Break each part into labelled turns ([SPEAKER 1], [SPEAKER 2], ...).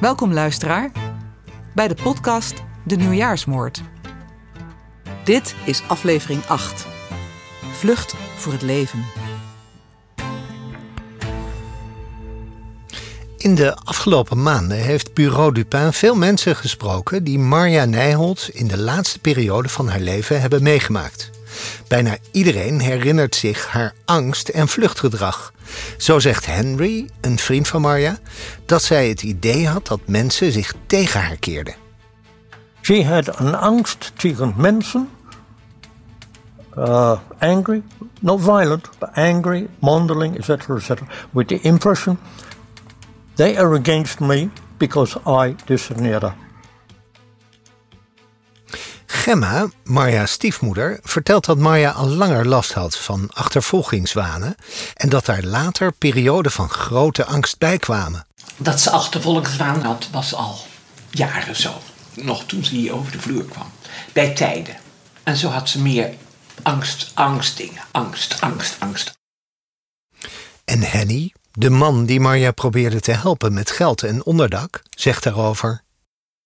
[SPEAKER 1] Welkom luisteraar bij de podcast De Nieuwjaarsmoord. Dit is aflevering 8. Vlucht voor het leven.
[SPEAKER 2] In de afgelopen maanden heeft Bureau Dupin veel mensen gesproken die Marja Nijholt in de laatste periode van haar leven hebben meegemaakt. Bijna iedereen herinnert zich haar angst en vluchtgedrag. Zo zegt Henry, een vriend van Marja, dat zij het idee had dat mensen zich tegen haar keerden.
[SPEAKER 3] She had een angst tegen mensen. Uh, angry, not violent, but angry, mondeling, etc., etc., with the impression they are against me because I discerneerde.
[SPEAKER 2] Gemma, Marja's stiefmoeder, vertelt dat Marja al langer last had van achtervolgingswanen en dat daar later perioden van grote angst bij kwamen.
[SPEAKER 4] Dat ze achtervolgingswaan had, was al jaren zo. Nog toen ze hier over de vloer kwam. Bij tijden. En zo had ze meer angst, angstdingen. Angst, angst, angst.
[SPEAKER 2] En Henny, de man die Marja probeerde te helpen met geld en onderdak, zegt daarover.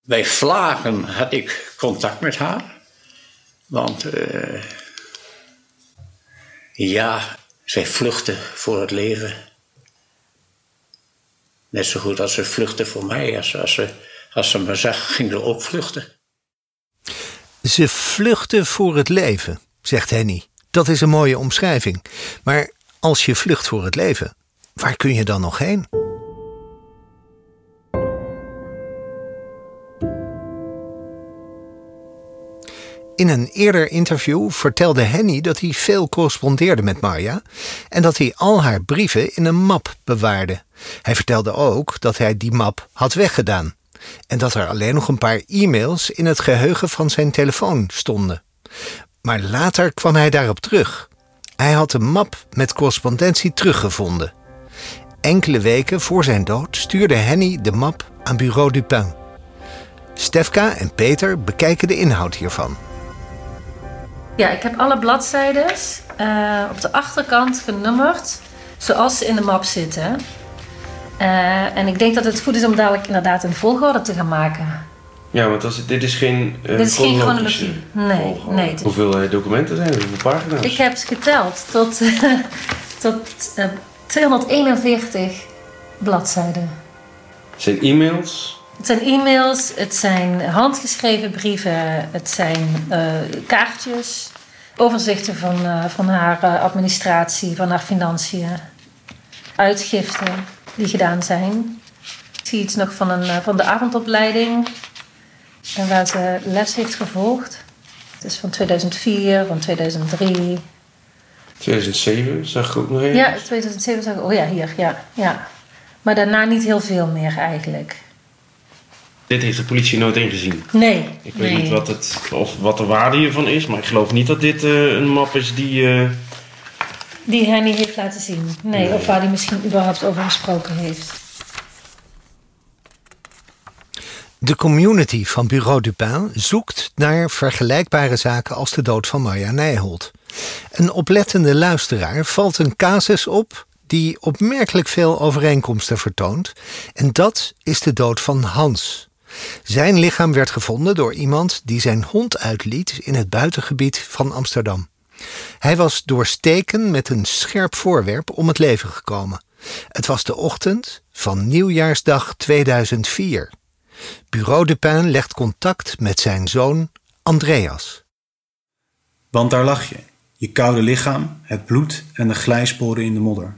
[SPEAKER 5] Bij vlagen had ik contact met haar. Want uh, ja, zij vluchtte voor het leven. Net zo goed als ze vluchtte voor mij. Als, ze, als ze me zag, ging ze ook vluchten.
[SPEAKER 2] Ze vluchtte voor het leven, zegt Henny. Dat is een mooie omschrijving. Maar als je vlucht voor het leven, waar kun je dan nog heen? In een eerder interview vertelde Henny dat hij veel correspondeerde met Marja en dat hij al haar brieven in een map bewaarde. Hij vertelde ook dat hij die map had weggedaan en dat er alleen nog een paar e-mails in het geheugen van zijn telefoon stonden. Maar later kwam hij daarop terug. Hij had de map met correspondentie teruggevonden. Enkele weken voor zijn dood stuurde Henny de map aan Bureau Dupin. Stefka en Peter bekijken de inhoud hiervan.
[SPEAKER 6] Ja, ik heb alle bladzijden uh, op de achterkant genummerd zoals ze in de map zitten. Uh, en ik denk dat het goed is om dadelijk inderdaad een volgorde te gaan maken.
[SPEAKER 7] Ja, want als, dit is geen uh,
[SPEAKER 6] Dit is geen chronologie. Nee, nee.
[SPEAKER 7] Hoeveel documenten zijn er? Hoeveel pagina's?
[SPEAKER 6] Ik heb ze geteld tot, tot 241 bladzijden.
[SPEAKER 7] Het zijn e-mails?
[SPEAKER 6] Het zijn e-mails, het zijn handgeschreven brieven, het zijn uh, kaartjes, overzichten van, uh, van haar uh, administratie, van haar financiën, uitgiften die gedaan zijn. Ik zie iets nog van, een, van de avondopleiding en waar ze les heeft gevolgd. Het is van 2004, van 2003.
[SPEAKER 7] 2007 zag ik ook nog even.
[SPEAKER 6] Ja, 2007 zag ik. Oh ja, hier, ja, ja. Maar daarna niet heel veel meer eigenlijk.
[SPEAKER 7] Dit heeft de politie nooit ingezien.
[SPEAKER 6] Nee.
[SPEAKER 7] Ik weet niet wat, het, of wat de waarde hiervan is, maar ik geloof niet dat dit uh, een map is die. Uh...
[SPEAKER 6] Die Henny heeft laten zien. Nee, nee, of waar hij misschien überhaupt over gesproken heeft.
[SPEAKER 2] De community van Bureau Dupin zoekt naar vergelijkbare zaken als de dood van Marja Nijholt. Een oplettende luisteraar valt een casus op die opmerkelijk veel overeenkomsten vertoont, en dat is de dood van Hans. Zijn lichaam werd gevonden door iemand die zijn hond uitliet in het buitengebied van Amsterdam. Hij was door steken met een scherp voorwerp om het leven gekomen. Het was de ochtend van nieuwjaarsdag 2004. Bureau Dupin legt contact met zijn zoon Andreas.
[SPEAKER 8] Want daar lag je, je koude lichaam, het bloed en de glijsporen in de modder.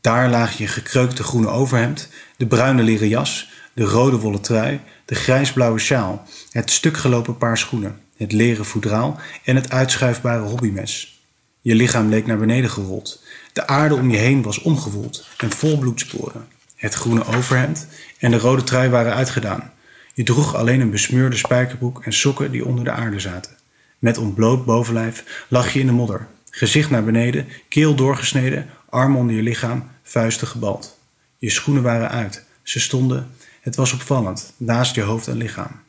[SPEAKER 8] Daar laag je gekreukte groene overhemd, de bruine leren jas, de rode wollen trui, de grijsblauwe sjaal, het stukgelopen paar schoenen, het leren voedraal en het uitschuifbare hobbymes. Je lichaam leek naar beneden gerold. De aarde om je heen was omgewoeld en vol bloedsporen. Het groene overhemd en de rode trui waren uitgedaan. Je droeg alleen een besmeurde spijkerbroek en sokken die onder de aarde zaten. Met ontbloot bovenlijf lag je in de modder, gezicht naar beneden, keel doorgesneden, armen onder je lichaam, vuisten gebald. Je schoenen waren uit, ze stonden, het was opvallend, naast je hoofd en lichaam.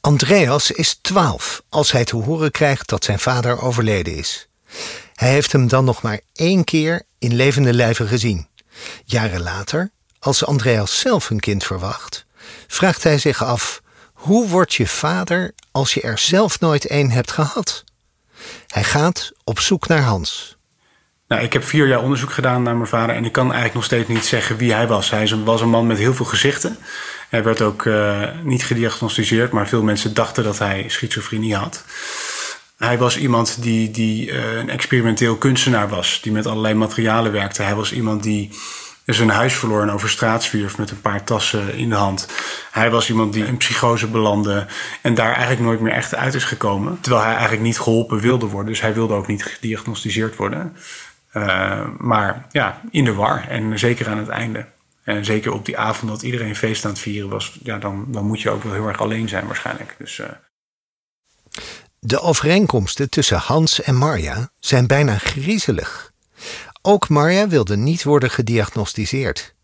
[SPEAKER 2] Andreas is twaalf als hij te horen krijgt dat zijn vader overleden is. Hij heeft hem dan nog maar één keer in levende lijven gezien. Jaren later, als Andreas zelf een kind verwacht, vraagt hij zich af: hoe word je vader als je er zelf nooit een hebt gehad? Hij gaat op zoek naar Hans.
[SPEAKER 8] Nou, ik heb vier jaar onderzoek gedaan naar mijn vader en ik kan eigenlijk nog steeds niet zeggen wie hij was. Hij was een man met heel veel gezichten. Hij werd ook uh, niet gediagnosticeerd, maar veel mensen dachten dat hij schizofrenie had. Hij was iemand die, die uh, een experimenteel kunstenaar was, die met allerlei materialen werkte. Hij was iemand die zijn huis verloor en over straat zwierf met een paar tassen in de hand. Hij was iemand die in psychose belandde en daar eigenlijk nooit meer echt uit is gekomen. Terwijl hij eigenlijk niet geholpen wilde worden, dus hij wilde ook niet gediagnosticeerd worden. Uh, maar ja, in de war en zeker aan het einde. En zeker op die avond dat iedereen feest aan het vieren was, ja, dan, dan moet je ook wel heel erg alleen zijn waarschijnlijk. Dus, uh...
[SPEAKER 2] De overeenkomsten tussen Hans en Marja zijn bijna griezelig. Ook Marja wilde niet worden gediagnosticeerd.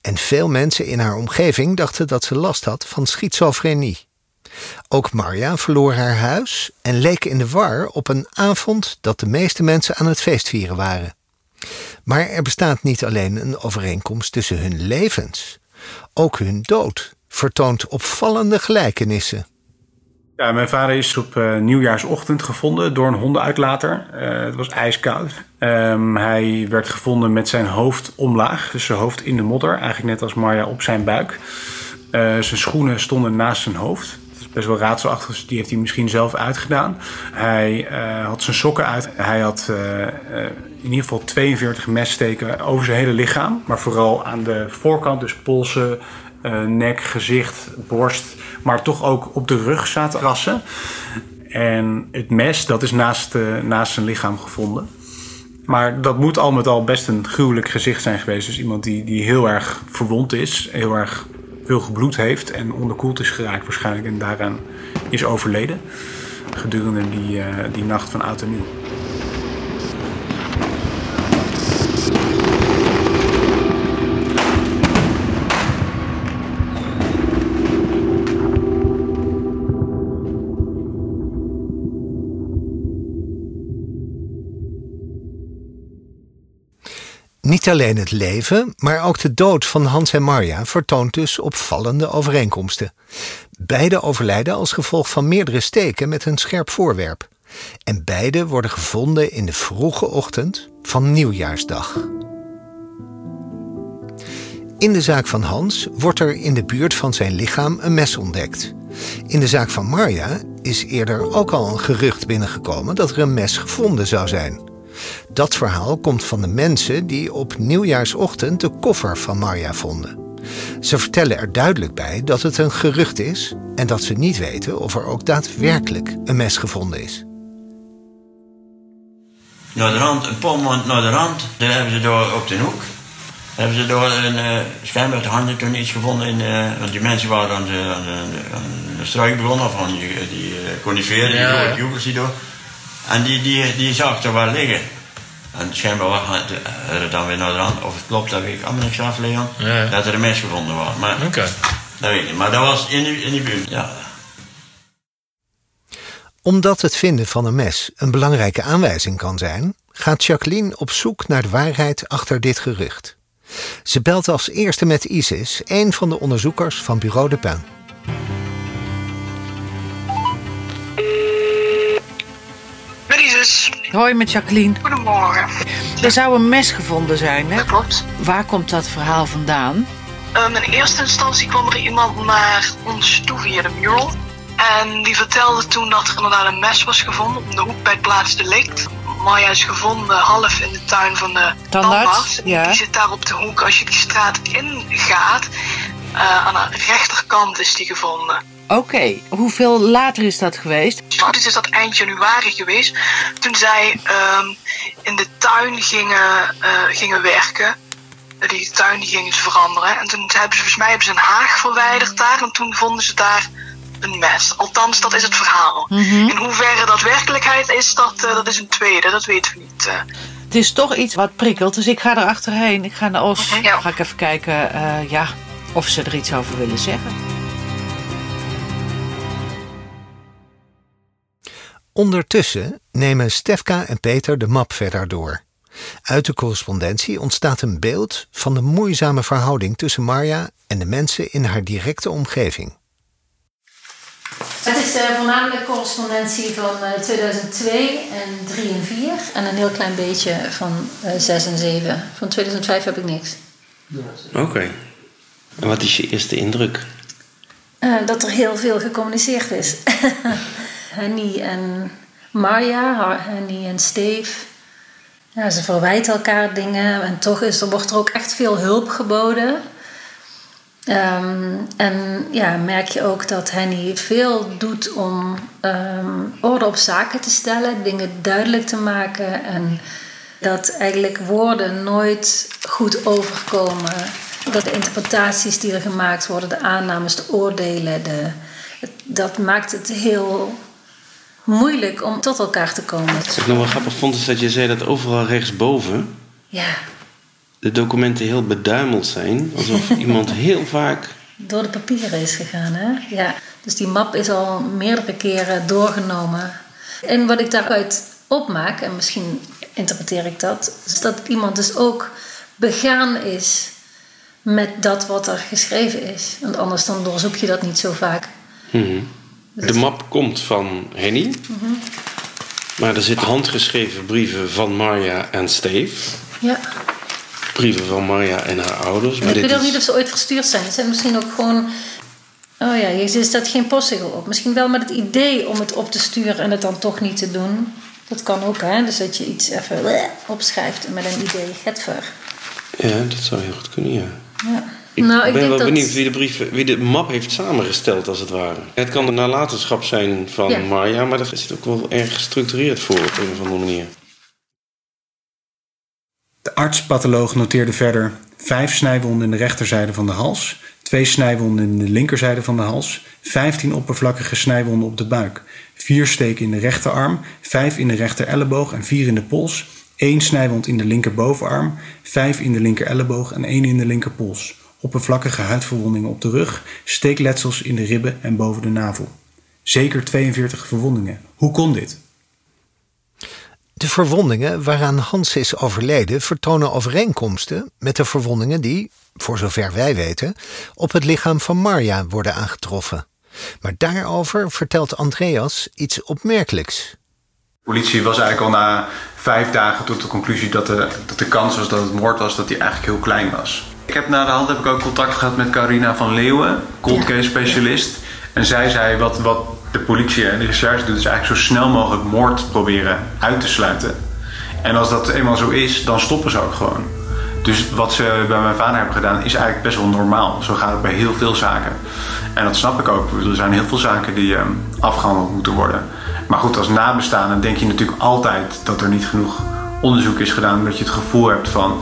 [SPEAKER 2] En veel mensen in haar omgeving dachten dat ze last had van schizofrenie. Ook Marja verloor haar huis en leek in de war op een avond dat de meeste mensen aan het feestvieren waren. Maar er bestaat niet alleen een overeenkomst tussen hun levens, ook hun dood vertoont opvallende gelijkenissen.
[SPEAKER 8] Ja, mijn vader is op uh, nieuwjaarsochtend gevonden door een hondenuitlater. Uh, het was ijskoud. Um, hij werd gevonden met zijn hoofd omlaag, dus zijn hoofd in de modder, eigenlijk net als Marja op zijn buik. Uh, zijn schoenen stonden naast zijn hoofd. Is best wel raadselachtig, dus die heeft hij misschien zelf uitgedaan. Hij had zijn sokken uit. Hij had in ieder geval 42 messteken over zijn hele lichaam. Maar vooral aan de voorkant, dus polsen, uh, nek, gezicht, borst. Maar toch ook op de rug zaten rassen. En het mes, dat is naast, uh, naast zijn lichaam gevonden. Maar dat moet al met al best een gruwelijk gezicht zijn geweest. Dus iemand die, die heel erg verwond is, heel erg veel gebloed heeft en onderkoeld is geraakt waarschijnlijk en daaraan is overleden gedurende die, uh, die nacht van oud nieuw.
[SPEAKER 2] Niet alleen het leven, maar ook de dood van Hans en Marja vertoont dus opvallende overeenkomsten. Beide overlijden als gevolg van meerdere steken met een scherp voorwerp. En beide worden gevonden in de vroege ochtend van nieuwjaarsdag. In de zaak van Hans wordt er in de buurt van zijn lichaam een mes ontdekt. In de zaak van Marja is eerder ook al een gerucht binnengekomen dat er een mes gevonden zou zijn. Dat verhaal komt van de mensen die op nieuwjaarsochtend de koffer van Marja vonden. Ze vertellen er duidelijk bij dat het een gerucht is en dat ze niet weten of er ook daadwerkelijk een mes gevonden is.
[SPEAKER 9] Naar de rand, een paar maanden naar de rand, daar hebben ze daar op de hoek. Hebben ze daar een uh, schijnbaar de handen toen iets gevonden. In, uh, want die mensen waren aan de, aan de, aan de struik begonnen, van die, die uh, coniferen, ja, die grote die door. En die, die, die zag er wel liggen. En schijnbaar was er dan weer naar de hand. Of het klopt, dat weet ik allemaal niks af, Leon. Ja. Dat er een mes gevonden was. Maar,
[SPEAKER 7] okay.
[SPEAKER 9] dat weet ik niet. Maar dat was in die, in die buurt, ja.
[SPEAKER 2] Omdat het vinden van een mes een belangrijke aanwijzing kan zijn, gaat Jacqueline op zoek naar de waarheid achter dit gerucht. Ze belt als eerste met Isis, een van de onderzoekers van Bureau de Pin.
[SPEAKER 10] Hoi, met Jacqueline.
[SPEAKER 11] Goedemorgen.
[SPEAKER 10] Er zou een mes gevonden zijn, hè?
[SPEAKER 11] Dat klopt.
[SPEAKER 10] Waar komt dat verhaal vandaan?
[SPEAKER 11] Um, in eerste instantie kwam er iemand naar ons toe via de mural. En die vertelde toen dat er inderdaad een mes was gevonden op de hoek bij het plaatsdelict. Maya is gevonden half in de tuin van de tandarts.
[SPEAKER 10] Ja.
[SPEAKER 11] Die zit daar op de hoek. Als je die straat ingaat, uh, aan de rechterkant is die gevonden.
[SPEAKER 10] Oké, okay. hoeveel later is dat geweest?
[SPEAKER 11] Dit is dat eind januari geweest. Toen zij um, in de tuin gingen, uh, gingen werken. Die tuin die gingen ze veranderen. En toen hebben ze, volgens mij hebben ze een haag verwijderd daar. En toen vonden ze daar een mes. Althans, dat is het verhaal.
[SPEAKER 10] Mm -hmm.
[SPEAKER 11] In hoeverre dat werkelijkheid is, dat, uh, dat is een tweede. Dat weten we niet. Uh.
[SPEAKER 10] Het is toch iets wat prikkelt. Dus ik ga er achterheen. Ik ga naar Os.
[SPEAKER 11] Ja.
[SPEAKER 10] Ga ik even kijken ja, of ze er iets over willen zeggen.
[SPEAKER 2] Ondertussen nemen Stefka en Peter de map verder door. Uit de correspondentie ontstaat een beeld van de moeizame verhouding tussen Marja en de mensen in haar directe omgeving.
[SPEAKER 6] Het is uh, voornamelijk correspondentie van uh, 2002 en 3 en 4 en een heel klein beetje van uh, 6 en 7. Van 2005 heb ik niks.
[SPEAKER 7] Oké. Okay. En wat is je eerste indruk?
[SPEAKER 6] Uh, dat er heel veel gecommuniceerd is. Henny en Marja, Henny en Steve. Ja, ze verwijten elkaar dingen en toch is er, wordt er ook echt veel hulp geboden. Um, en ja, merk je ook dat Henny veel doet om um, orde op zaken te stellen, dingen duidelijk te maken en dat eigenlijk woorden nooit goed overkomen. Dat de interpretaties die er gemaakt worden, de aannames, de oordelen, de, dat maakt het heel moeilijk om tot elkaar te komen.
[SPEAKER 7] Wat ik nog wel grappig vond is dat je zei dat overal rechtsboven
[SPEAKER 6] ja.
[SPEAKER 7] de documenten heel beduimeld zijn. Alsof iemand heel vaak...
[SPEAKER 6] Door de papieren is gegaan, hè? Ja. Dus die map is al meerdere keren doorgenomen. En wat ik daaruit opmaak, en misschien interpreteer ik dat, is dat iemand dus ook begaan is met dat wat er geschreven is. Want anders dan doorzoek je dat niet zo vaak.
[SPEAKER 7] Mm de map komt van Henny.
[SPEAKER 6] Mhm.
[SPEAKER 7] Maar er zitten handgeschreven brieven van Marja en Steve.
[SPEAKER 6] Ja.
[SPEAKER 7] Brieven van Marja en haar ouders.
[SPEAKER 6] Maar ik weet ook niet of ze ooit verstuurd zijn. Ze zijn misschien ook gewoon... Oh ja, er staat geen postzegel op. Misschien wel met het idee om het op te sturen en het dan toch niet te doen. Dat kan ook, hè? Dus dat je iets even opschrijft met een idee. Getver.
[SPEAKER 7] Ja, dat zou heel goed kunnen, ja.
[SPEAKER 6] Ja.
[SPEAKER 7] Ik
[SPEAKER 6] nou, ik
[SPEAKER 7] ben
[SPEAKER 6] denk
[SPEAKER 7] wel
[SPEAKER 6] dat...
[SPEAKER 7] benieuwd wie de, brief, wie de map heeft samengesteld, als het ware. Het kan de nalatenschap zijn van
[SPEAKER 6] Ja.
[SPEAKER 7] Marja, maar dat zit ook wel erg gestructureerd voor op een of andere manier.
[SPEAKER 8] De arts-patholoog noteerde verder vijf snijwonden in de rechterzijde van de hals, twee snijwonden in de linkerzijde van de hals, 15 oppervlakkige snijwonden op de buik, vier steken in de rechterarm, vijf in de rechter elleboog en vier in de pols, één snijwond in de linkerbovenarm, vijf in de linker elleboog en één in de linkerpols, oppervlakkige huidverwondingen op de rug, steekletsels in de ribben en boven de navel. Zeker 42 verwondingen. Hoe kon dit?
[SPEAKER 2] De verwondingen waaraan Hans is overleden vertonen overeenkomsten met de verwondingen die, voor zover wij weten, op het lichaam van Marja worden aangetroffen. Maar daarover vertelt Andreas iets opmerkelijks.
[SPEAKER 12] De politie was eigenlijk al na vijf dagen tot de conclusie dat de, dat de kans was dat het moord was, dat die eigenlijk heel klein was. Ik heb na de hand heb ik ook contact gehad met Carina van Leeuwen, cold case specialist. En zij zei wat, wat de politie en de recherche doet, is eigenlijk zo snel mogelijk moord proberen uit te sluiten. En als dat eenmaal zo is, dan stoppen ze ook gewoon. Dus wat ze bij mijn vader hebben gedaan, is eigenlijk best wel normaal. Zo gaat het bij heel veel zaken. En dat snap ik ook. Er zijn heel veel zaken die ehm, afgehandeld moeten worden. Maar goed, als nabestaande denk je natuurlijk altijd dat er niet genoeg onderzoek is gedaan. Omdat je het gevoel hebt van,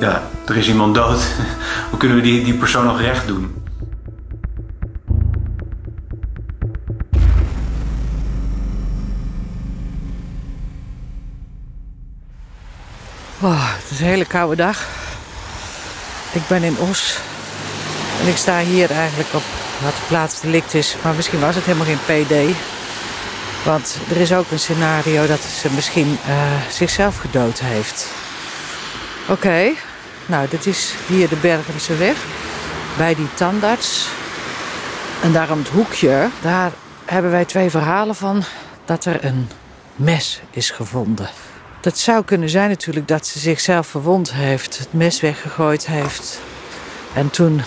[SPEAKER 12] ja, er is iemand dood. Hoe kunnen we die, die persoon nog recht doen?
[SPEAKER 10] Oh, het is een hele koude dag. Ik ben in Os. En ik sta hier eigenlijk op wat de plaats delict is. Maar misschien was het helemaal geen PD. Want er is ook een scenario dat ze misschien eh, zichzelf gedood heeft. Oké, nou dit is hier de Bergense weg. Bij die tandarts. En daar om het hoekje, daar hebben wij twee verhalen van dat er een mes is gevonden. Dat zou kunnen zijn natuurlijk dat ze zichzelf verwond heeft, het mes weggegooid heeft. En toen,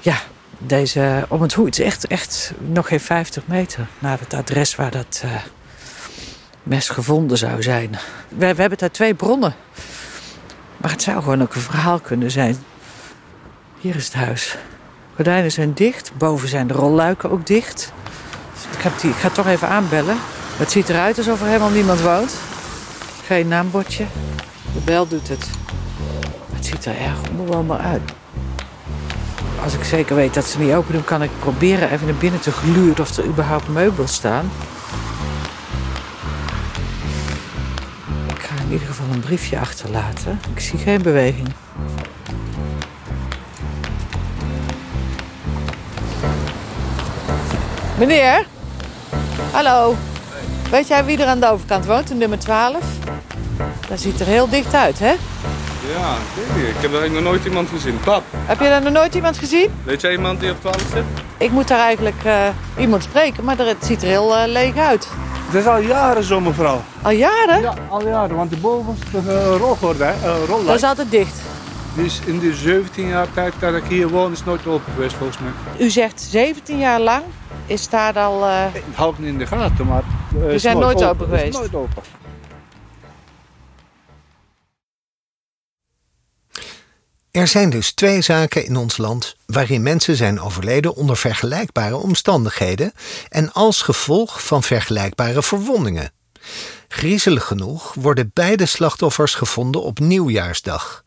[SPEAKER 10] ja, deze om het hoek, het is echt, echt nog geen 50 meter naar het adres waar dat eh, mes gevonden zou zijn. We hebben daar twee bronnen. Maar het zou gewoon ook een verhaal kunnen zijn. Hier is het huis. Gordijnen zijn dicht, boven zijn de rolluiken ook dicht. Ik, heb ik ga toch even aanbellen. Het ziet eruit alsof er helemaal niemand woont. Geen naambordje. De bel doet het. Het ziet er erg onbewoonbaar uit. Als ik zeker weet dat ze niet open doen, kan ik proberen even naar binnen te gluren of er überhaupt meubels staan. In ieder geval een briefje achterlaten. Ik zie geen beweging. Meneer? Hallo. Weet jij wie er aan de overkant woont, in nummer 12? Dat ziet er heel dicht uit, hè?
[SPEAKER 13] Ja, ik heb eigenlijk nog nooit iemand gezien. Pap,
[SPEAKER 10] Heb je daar nog nooit iemand gezien?
[SPEAKER 13] weet jij iemand die op 12 zit?
[SPEAKER 10] Ik moet daar eigenlijk eh, iemand spreken, maar er- het ziet er heel eh, leeg uit.
[SPEAKER 14] Het is al jaren zo, mevrouw.
[SPEAKER 10] Al jaren?
[SPEAKER 14] Ja, al jaren. Want de boven is de uh, rolgordijn, eh, rolluik.
[SPEAKER 10] Dat is altijd dicht.
[SPEAKER 14] Is in de 17 jaar tijd dat ik hier woon, is nooit open geweest volgens mij.
[SPEAKER 10] U zegt 17 jaar lang is daar al... eh,
[SPEAKER 14] Ik hou het niet in de gaten, maar... eh,
[SPEAKER 10] Die
[SPEAKER 14] is
[SPEAKER 10] zijn nooit open
[SPEAKER 14] Is
[SPEAKER 10] geweest?
[SPEAKER 14] nooit open.
[SPEAKER 2] Er zijn dus twee zaken in ons land waarin mensen zijn overleden onder vergelijkbare omstandigheden en als gevolg van vergelijkbare verwondingen. Griezelig genoeg worden beide slachtoffers gevonden op nieuwjaarsdag.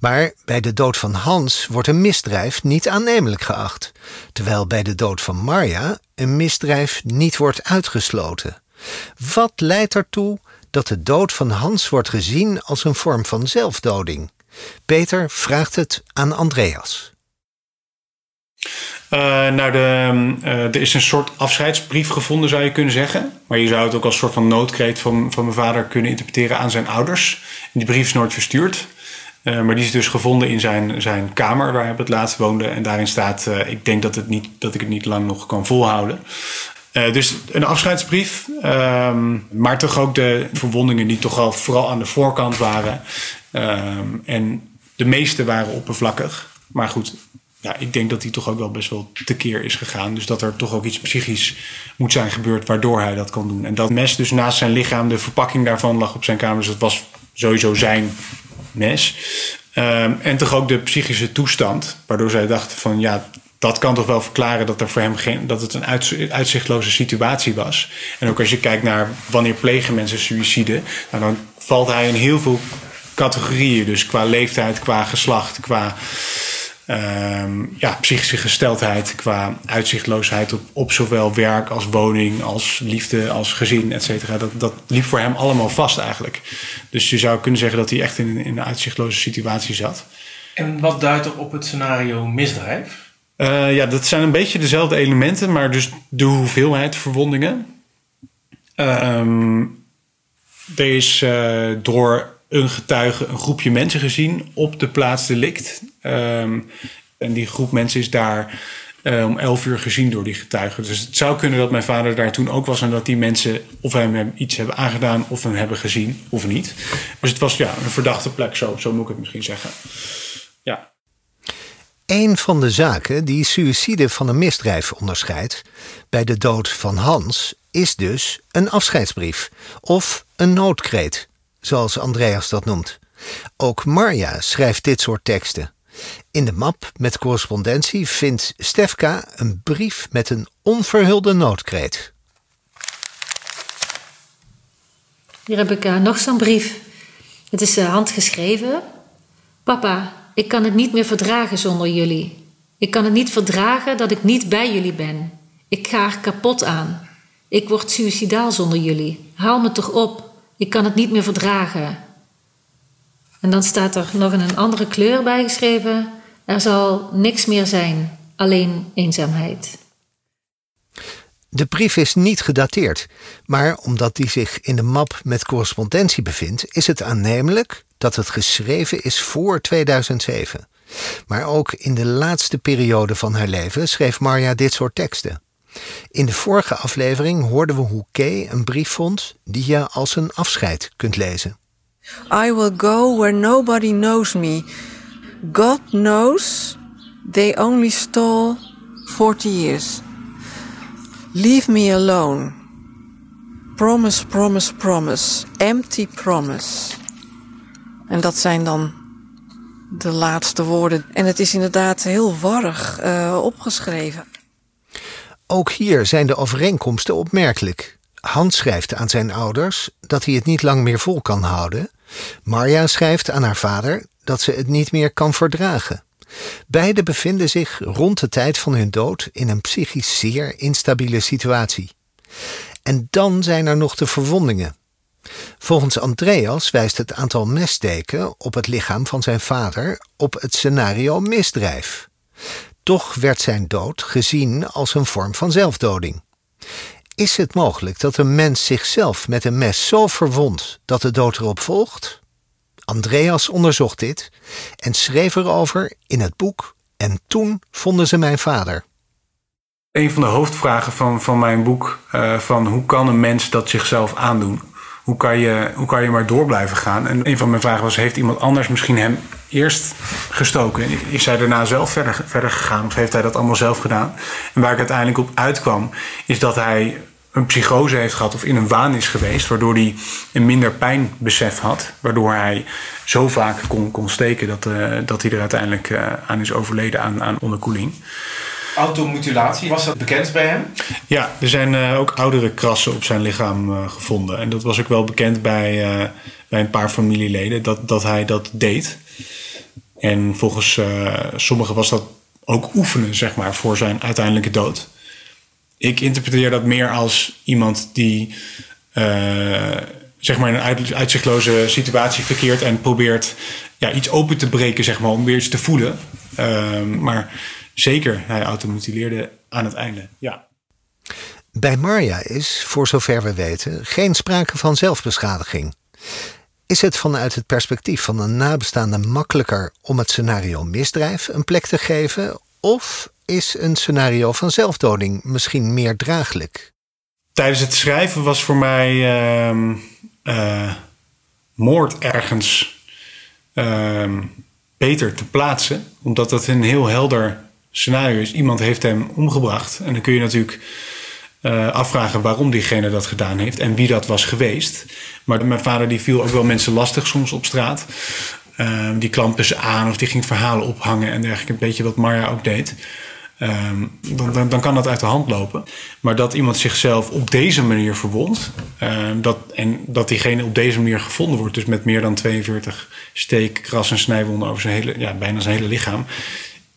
[SPEAKER 2] Maar bij de dood van Hans wordt een misdrijf niet aannemelijk geacht, terwijl bij de dood van Marja een misdrijf niet wordt uitgesloten. Wat leidt ertoe dat de dood van Hans wordt gezien als een vorm van zelfdoding? Peter vraagt het aan Andreas.
[SPEAKER 8] Eh, nou, de, eh, er is een soort afscheidsbrief gevonden, zou je kunnen zeggen. Maar je zou het ook als een soort van noodkreet van, van mijn vader kunnen interpreteren aan zijn ouders. Die brief is nooit verstuurd. Eh, maar die is dus gevonden in zijn, zijn kamer waar hij het laatst woonde. En daarin staat, ik denk dat, het niet, dat ik het niet lang nog kan volhouden. Dus een afscheidsbrief, ehm, maar toch ook de verwondingen die toch al vooral aan de voorkant waren. Ehm, en de meeste waren oppervlakkig. Maar goed, ja, ik denk dat hij toch ook wel best wel tekeer is gegaan. Dus dat er toch ook iets psychisch moet zijn gebeurd waardoor hij dat kan doen. En dat mes dus naast zijn lichaam, de verpakking daarvan lag op zijn kamer. Dus dat was sowieso zijn mes. Ehm, en toch ook de psychische toestand, waardoor zij dachten van ja, dat kan toch wel verklaren dat er voor hem geen, dat het een uitz- uitzichtloze situatie was. En ook als je kijkt naar wanneer plegen mensen suïcide, nou, dan valt hij in heel veel categorieën. Dus qua leeftijd, qua geslacht, qua ehm, ja, psychische gesteldheid, qua uitzichtloosheid op, op zowel werk als woning, als liefde, als gezin, et cetera. Dat, dat liep voor hem allemaal vast eigenlijk. Dus je zou kunnen zeggen dat hij echt in, in een uitzichtloze situatie zat.
[SPEAKER 15] En wat duidt er op het scenario misdrijf?
[SPEAKER 8] Eh, ja, dat zijn een beetje dezelfde elementen, maar dus de hoeveelheid verwondingen. Er is eh, door een getuige een groepje mensen gezien op de plaats delict. Ehm, en die groep mensen is daar eh, om 11 uur gezien door die getuigen. Dus het zou kunnen dat mijn vader daar toen ook was en dat die mensen of hem iets hebben aangedaan of hem hebben gezien of niet. Dus het was ja, een verdachte plek, zo, zo moet ik het misschien zeggen. Ja.
[SPEAKER 2] Een van de zaken die suïcide van een misdrijf onderscheidt bij de dood van Hans is dus een afscheidsbrief of een noodkreet, zoals Andreas dat noemt. Ook Marja schrijft dit soort teksten. In de map met correspondentie vindt Stefka een brief met een onverhulde noodkreet.
[SPEAKER 6] Hier heb ik eh, nog zo'n brief. Het is eh, handgeschreven. Papa, ik kan het niet meer verdragen zonder jullie. Ik kan het niet verdragen dat ik niet bij jullie ben. Ik ga er kapot aan. Ik word suicidaal zonder jullie. Haal me toch op. Ik kan het niet meer verdragen. En dan staat er nog in een andere kleur bijgeschreven: Er zal niks meer zijn, alleen eenzaamheid.
[SPEAKER 2] De brief is niet gedateerd, maar omdat die zich in de map met correspondentie bevindt, is het aannemelijk dat het geschreven is voor 2007. Maar ook in de laatste periode van haar leven schreef Marja dit soort teksten. In de vorige aflevering hoorden we hoe Kay een brief vond die je als een afscheid kunt lezen.
[SPEAKER 16] I will go where nobody knows me. God knows they only stole 40 years. Leave me alone. Promise, promise, promise. Empty promise. En dat zijn dan de laatste woorden. En het is inderdaad heel warrig eh, opgeschreven.
[SPEAKER 2] Ook hier zijn de overeenkomsten opmerkelijk. Hans schrijft aan zijn ouders dat hij het niet lang meer vol kan houden. Marja schrijft aan haar vader dat ze het niet meer kan verdragen. Beiden bevinden zich rond de tijd van hun dood in een psychisch zeer instabiele situatie. En dan zijn er nog de verwondingen. Volgens Andreas wijst het aantal messteken op het lichaam van zijn vader op het scenario misdrijf. Toch werd zijn dood gezien als een vorm van zelfdoding. Is het mogelijk dat een mens zichzelf met een mes zo verwondt dat de dood erop volgt? Andreas onderzocht dit en schreef erover in het boek En toen vonden ze mijn vader.
[SPEAKER 8] Een van de hoofdvragen van, van mijn boek, uh, van hoe kan een mens dat zichzelf aandoen? Hoe kan, je, hoe kan je maar door blijven gaan? En een van mijn vragen was, heeft iemand anders misschien hem eerst gestoken? Is hij daarna zelf verder, verder gegaan of heeft hij dat allemaal zelf gedaan? En waar ik uiteindelijk op uitkwam, is dat hij een psychose heeft gehad of in een waan is geweest, waardoor hij een minder pijnbesef had, waardoor hij zo vaak kon, kon steken dat, uh, dat hij er uiteindelijk uh, aan is overleden aan, aan onderkoeling.
[SPEAKER 15] Automutilatie, was dat bekend bij hem?
[SPEAKER 8] Ja, er zijn uh, ook oudere krassen op zijn lichaam gevonden. En dat was ook wel bekend bij, bij een paar familieleden, dat, dat hij dat deed. En volgens sommigen was dat ook oefenen, zeg maar, voor zijn uiteindelijke dood ik interpreteer dat meer als iemand die uh, zeg maar in een uitzichtloze situatie verkeert en probeert ja, iets open te breken, zeg maar, om weer iets te voelen. Uh, maar zeker, hij automutileerde aan het einde. Ja.
[SPEAKER 2] Bij Marja is, voor zover we weten, geen sprake van zelfbeschadiging. Is het vanuit het perspectief van een nabestaande makkelijker om het scenario misdrijf een plek te geven? Of is een scenario van zelfdoding misschien meer draaglijk?
[SPEAKER 8] Tijdens het schrijven was voor mij uh, uh, moord ergens uh, beter te plaatsen, omdat dat een heel helder scenario is. Iemand heeft hem omgebracht en dan kun je natuurlijk uh, afvragen waarom diegene dat gedaan heeft en wie dat was geweest. Maar mijn vader die viel ook wel mensen lastig soms op straat. Ehm, die klampen ze aan of die ging verhalen ophangen en dergelijke. Een beetje wat Marja ook deed. Um, dan, dan, kan dat uit de hand lopen. Maar dat iemand zichzelf op deze manier verwondt. Um, dat, en dat diegene op deze manier gevonden wordt. Dus met meer dan 42 steek, kras en snijwonden over zijn hele, ja, bijna zijn hele lichaam.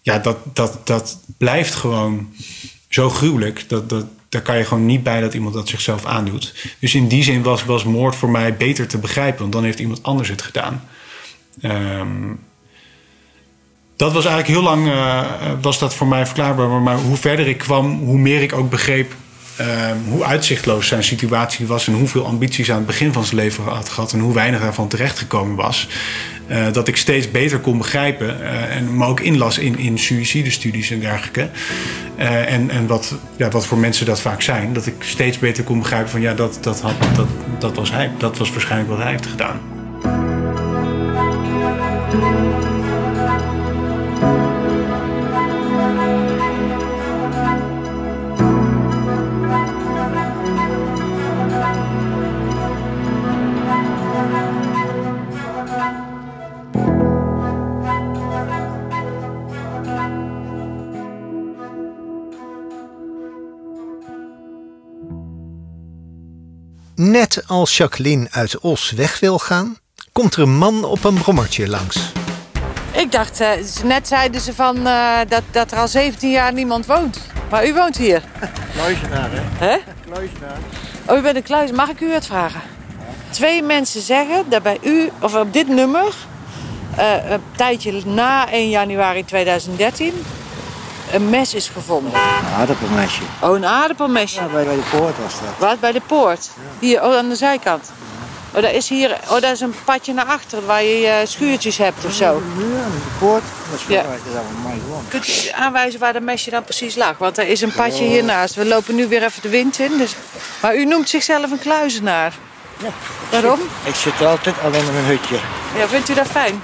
[SPEAKER 8] Ja, dat, dat, dat blijft gewoon zo gruwelijk. Dat, dat, daar kan je gewoon niet bij dat iemand dat zichzelf aandoet. Dus in die zin was, was moord voor mij beter te begrijpen. Want dan heeft iemand anders het gedaan. Um, dat was eigenlijk heel lang uh, was dat voor mij verklaarbaar. Maar hoe verder ik kwam, hoe meer ik ook begreep uh, hoe uitzichtloos zijn situatie was en hoeveel ambities aan het begin van zijn leven had gehad en hoe weinig daarvan terechtgekomen was. Uh, dat ik steeds beter kon begrijpen en me ook inlas in, in suïcidestudies en dergelijke. en en wat, ja, wat voor mensen dat vaak zijn. Dat ik steeds beter kon begrijpen van ja, dat, dat, had, dat, dat was hij. Dat was waarschijnlijk wat hij heeft gedaan.
[SPEAKER 2] Net als Jacqueline uit Os weg wil gaan, komt er een man op een brommertje langs.
[SPEAKER 10] Ik dacht, uh, net zeiden ze van, uh, dat, dat er al 17 jaar niemand woont. Maar u woont hier.
[SPEAKER 3] Kluizenaar, hè?
[SPEAKER 10] Hè?
[SPEAKER 3] Kluizenaar.
[SPEAKER 10] Oh, u bent een kluis. Mag ik u het vragen? Twee mensen zeggen dat bij u, of op dit nummer, uh, een tijdje na 1 januari 2013, een mes is gevonden.
[SPEAKER 3] Een aardappelmesje.
[SPEAKER 10] Oh, een aardappelmesje.
[SPEAKER 3] Ja, bij, bij de poort was dat.
[SPEAKER 10] Wat? Bij de poort? Hier, oh, aan de zijkant. Oh, daar is hier, oh, daar is een padje naar achter waar je uh, schuurtjes hebt of zo.
[SPEAKER 3] Ja, de poort. Dat is,
[SPEAKER 10] Ja.
[SPEAKER 3] allemaal.
[SPEAKER 10] Kunt u aanwijzen waar dat mesje dan precies lag? Want er is een padje hiernaast. We lopen nu weer even de wind in. Dus... Maar u noemt zichzelf een kluizenaar.
[SPEAKER 3] Ja.
[SPEAKER 10] Waarom?
[SPEAKER 3] Ik zit altijd alleen in mijn hutje.
[SPEAKER 10] Ja, vindt u dat fijn?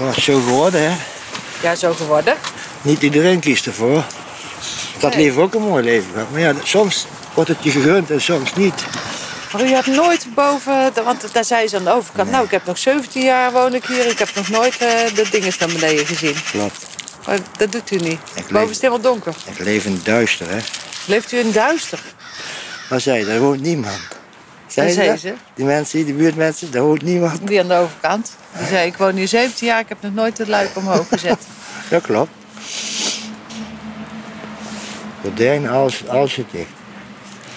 [SPEAKER 3] Ja, zo geworden, hè.
[SPEAKER 10] Ja, zo geworden.
[SPEAKER 3] Niet iedereen kiest ervoor. Ik
[SPEAKER 10] Nee.
[SPEAKER 3] liever ook een mooi leven gehad. Maar ja, soms wordt het je gegund en soms niet.
[SPEAKER 10] Maar u hebt nooit boven, want daar zei ze aan de overkant. Nou, ik heb nog 17 jaar woon ik hier. Ik heb nog nooit eh, de dingen naar beneden gezien.
[SPEAKER 3] Klopt.
[SPEAKER 10] Maar dat doet u niet.
[SPEAKER 3] leef-
[SPEAKER 10] Boven is het helemaal donker.
[SPEAKER 3] Ik leef in duister, hè.
[SPEAKER 10] Leeft u in duister?
[SPEAKER 3] Wat zei je? Daar woont niemand. Zei
[SPEAKER 10] Dat
[SPEAKER 3] dat?
[SPEAKER 10] ze.
[SPEAKER 3] Die mensen, die buurtmensen, daar woont niemand.
[SPEAKER 10] Die aan de overkant. Die zei, ik woon hier 17 jaar. Ik heb nog nooit het luik omhoog gezet.
[SPEAKER 3] Dat klopt. Gordijn, alles, alles zit dicht.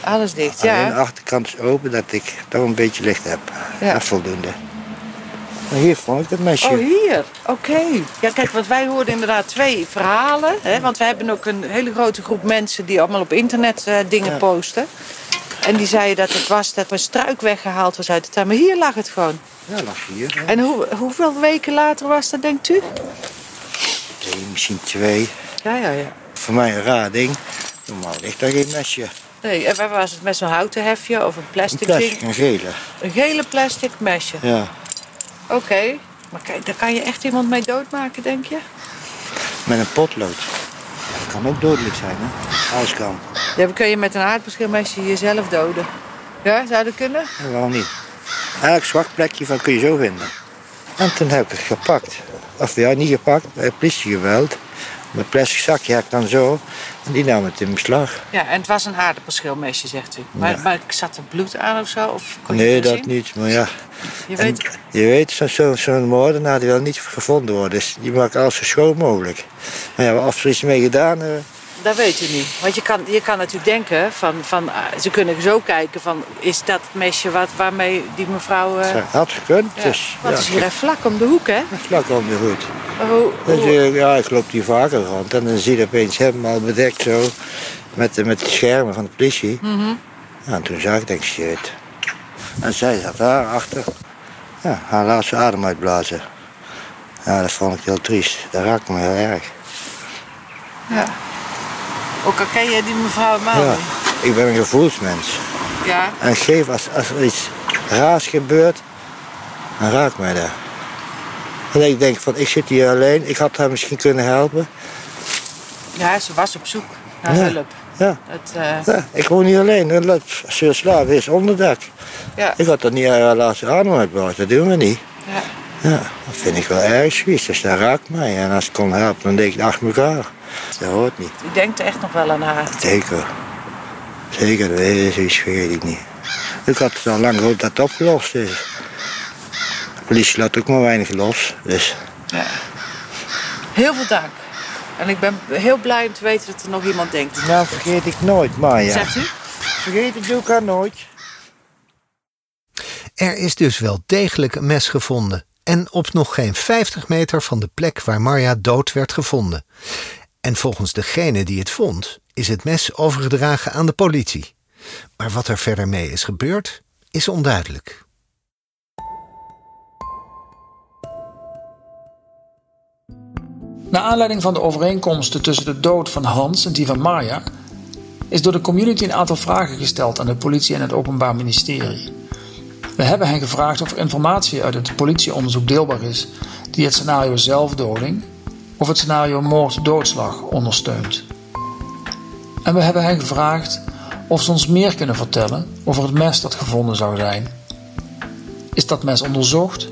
[SPEAKER 10] Alles dicht,
[SPEAKER 3] Alleen de
[SPEAKER 10] ja.
[SPEAKER 3] achterkant is open, dat ik toch een beetje licht heb.
[SPEAKER 10] Ja.
[SPEAKER 3] Dat voldoende. Maar hier vond ik dat mesje.
[SPEAKER 10] Oh, hier. Oké. Ja, kijk, want wij hoorden inderdaad twee verhalen. Hè? Want we hebben ook een hele grote groep mensen die allemaal op internet eh, dingen
[SPEAKER 3] Ja.
[SPEAKER 10] posten. En die zei dat het was dat een struik weggehaald was uit de tuin. Maar hier lag het gewoon.
[SPEAKER 17] Ja, lag hier.
[SPEAKER 10] En hoe, hoeveel weken later was dat, denkt u?
[SPEAKER 17] Eén, misschien twee.
[SPEAKER 10] Ja, ja, ja.
[SPEAKER 17] Voor mij een raar ding. Normaal ligt daar geen mesje.
[SPEAKER 10] Nee, en waar was het met zo'n houten hefje of een plastic,
[SPEAKER 17] Een plastic,
[SPEAKER 10] ding?
[SPEAKER 17] een gele.
[SPEAKER 10] Een gele plastic mesje.
[SPEAKER 17] Ja.
[SPEAKER 10] Oké. Maar kijk, daar kan je echt iemand mee doodmaken, denk je?
[SPEAKER 17] Met een potlood. Dat kan ook dodelijk zijn, hè? Alles kan.
[SPEAKER 10] Ja, dan kun je met een aardbeschilmesje jezelf doden. Ja, zou dat kunnen?
[SPEAKER 17] En waarom niet? Elk zwak plekje van kun je zo vinden. En toen heb ik het gepakt. Of ja, niet gepakt, bij politie gebeld. Mijn plastic zakje ik dan zo. En die nam het in beslag.
[SPEAKER 10] Ja, en het was een aardappelschilmesje, zegt u. Maar,
[SPEAKER 17] Ja.
[SPEAKER 10] maar zat er bloed aan of zo? Of kon je
[SPEAKER 17] Nee,
[SPEAKER 10] het
[SPEAKER 17] dat
[SPEAKER 10] zien?
[SPEAKER 17] niet. Maar ja,
[SPEAKER 10] Je
[SPEAKER 17] En
[SPEAKER 10] weet,
[SPEAKER 17] je weet, zo'n zo, moordenaar die wil niet gevonden worden. Dus die maakt alles zo schoon mogelijk. Maar ja, of er iets mee gedaan hebben.
[SPEAKER 10] Dat weet u niet. Want je kan, je kan natuurlijk denken, van, van, ah, ze kunnen zo kijken van... is dat mesje wat, waarmee die mevrouw... eh,
[SPEAKER 17] had gekund.
[SPEAKER 10] ja.
[SPEAKER 17] Dus,
[SPEAKER 10] Want het is hier vlak om de hoek, hè?
[SPEAKER 17] Vlak om de.
[SPEAKER 10] Maar hoe,
[SPEAKER 17] Dus, ja, ik loop hier vaker rond. En dan zie je opeens helemaal bedekt zo. Met, de- met de schermen van de politie.
[SPEAKER 10] Mhm.
[SPEAKER 17] Ja, en toen zag ik, denk ik, shit. En zij zat daar achter. Ja, haar laatste adem uitblazen. Ja, dat vond ik heel triest. Dat raakte me heel erg.
[SPEAKER 10] Ja. Ook al ken je die mevrouw Maal
[SPEAKER 17] Ja, ik ben een gevoelsmens.
[SPEAKER 10] Ja.
[SPEAKER 17] En geef als, als er iets raars gebeurt, dan raakt mij dat. En ik denk van, ik zit hier alleen, ik had haar misschien kunnen helpen.
[SPEAKER 10] ja, ze was op zoek naar
[SPEAKER 17] Ja.
[SPEAKER 10] hulp.
[SPEAKER 17] Ja.
[SPEAKER 10] Het, eh,
[SPEAKER 17] Ja, ik woon niet alleen, dat je slaapt is onderdak.
[SPEAKER 10] Ja.
[SPEAKER 17] Ik had dat niet aan haar laatste adem uitblazen, dat doen we niet.
[SPEAKER 10] Ja.
[SPEAKER 17] Ja, dat vind ik wel erg zoiets, dus dat raakt mij. En als ik kon helpen, dan denk ik achter elkaar. Dat hoort niet.
[SPEAKER 10] u denkt echt nog wel aan haar.
[SPEAKER 17] Zeker. Zeker, dat is zoiets vergeet ik niet. Ik had het al lang gehoopt dat het opgelost is. De politie laat ook maar weinig los, dus...
[SPEAKER 10] Ja. Heel veel dank. En ik ben heel blij om te weten dat er nog iemand denkt.
[SPEAKER 17] Nou, vergeet ik nooit, Maya.
[SPEAKER 10] Zegt u?
[SPEAKER 17] Vergeet ik haar nooit.
[SPEAKER 2] Er is dus wel degelijk een mes gevonden. En op nog geen 50 meter van de plek waar Marja dood werd gevonden. En volgens degene die het vond, is het mes overgedragen aan de politie. Maar wat er verder mee is gebeurd, is onduidelijk.
[SPEAKER 18] Naar aanleiding van de overeenkomsten tussen de dood van Hans en die van Marja is door de community een aantal vragen gesteld aan de politie en het Openbaar Ministerie. We hebben hen gevraagd of er informatie uit het politieonderzoek deelbaar is die het scenario zelfdoding of het scenario moord-doodslag ondersteunt. En we hebben hen gevraagd of ze ons meer kunnen vertellen over het mes dat gevonden zou zijn. Is dat mes onderzocht?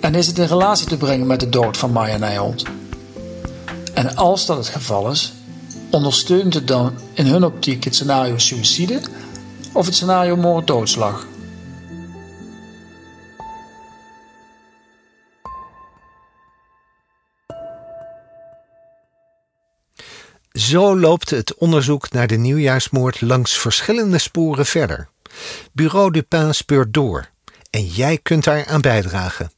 [SPEAKER 18] En is het in relatie te brengen met de dood van Marja Nijholt? En als dat het geval is, ondersteunt het dan in hun optiek het scenario suïcide of het scenario moord-doodslag?
[SPEAKER 2] Zo loopt het onderzoek naar de nieuwjaarsmoord langs verschillende sporen verder. Bureau Dupin speurt door en jij kunt daar aan bijdragen.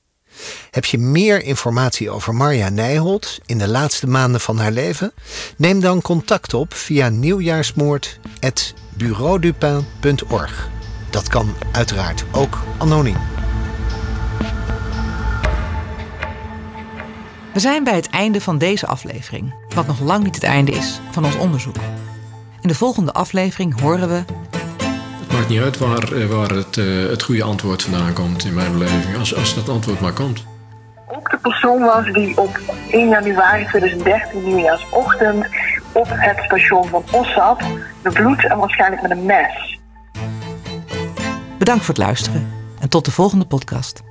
[SPEAKER 2] Heb je meer informatie over Marja Nijholt in de laatste maanden van haar leven? Neem dan contact op via nieuwjaarsmoord.bureaudupin.org. Dat kan uiteraard ook anoniem.
[SPEAKER 1] We zijn bij het einde van deze aflevering, wat nog lang niet het einde is van ons onderzoek. In de volgende aflevering horen we
[SPEAKER 19] Het maakt niet uit waar, eh, waar het, eh, het goede antwoord vandaan komt in mijn beleving. Als, als dat antwoord maar komt.
[SPEAKER 11] ook de persoon was die op 1 januari 2013, nieuwjaarsochtend, op het station van Os zat, bebloed en waarschijnlijk met een mes.
[SPEAKER 1] bedankt voor het luisteren en tot de volgende podcast.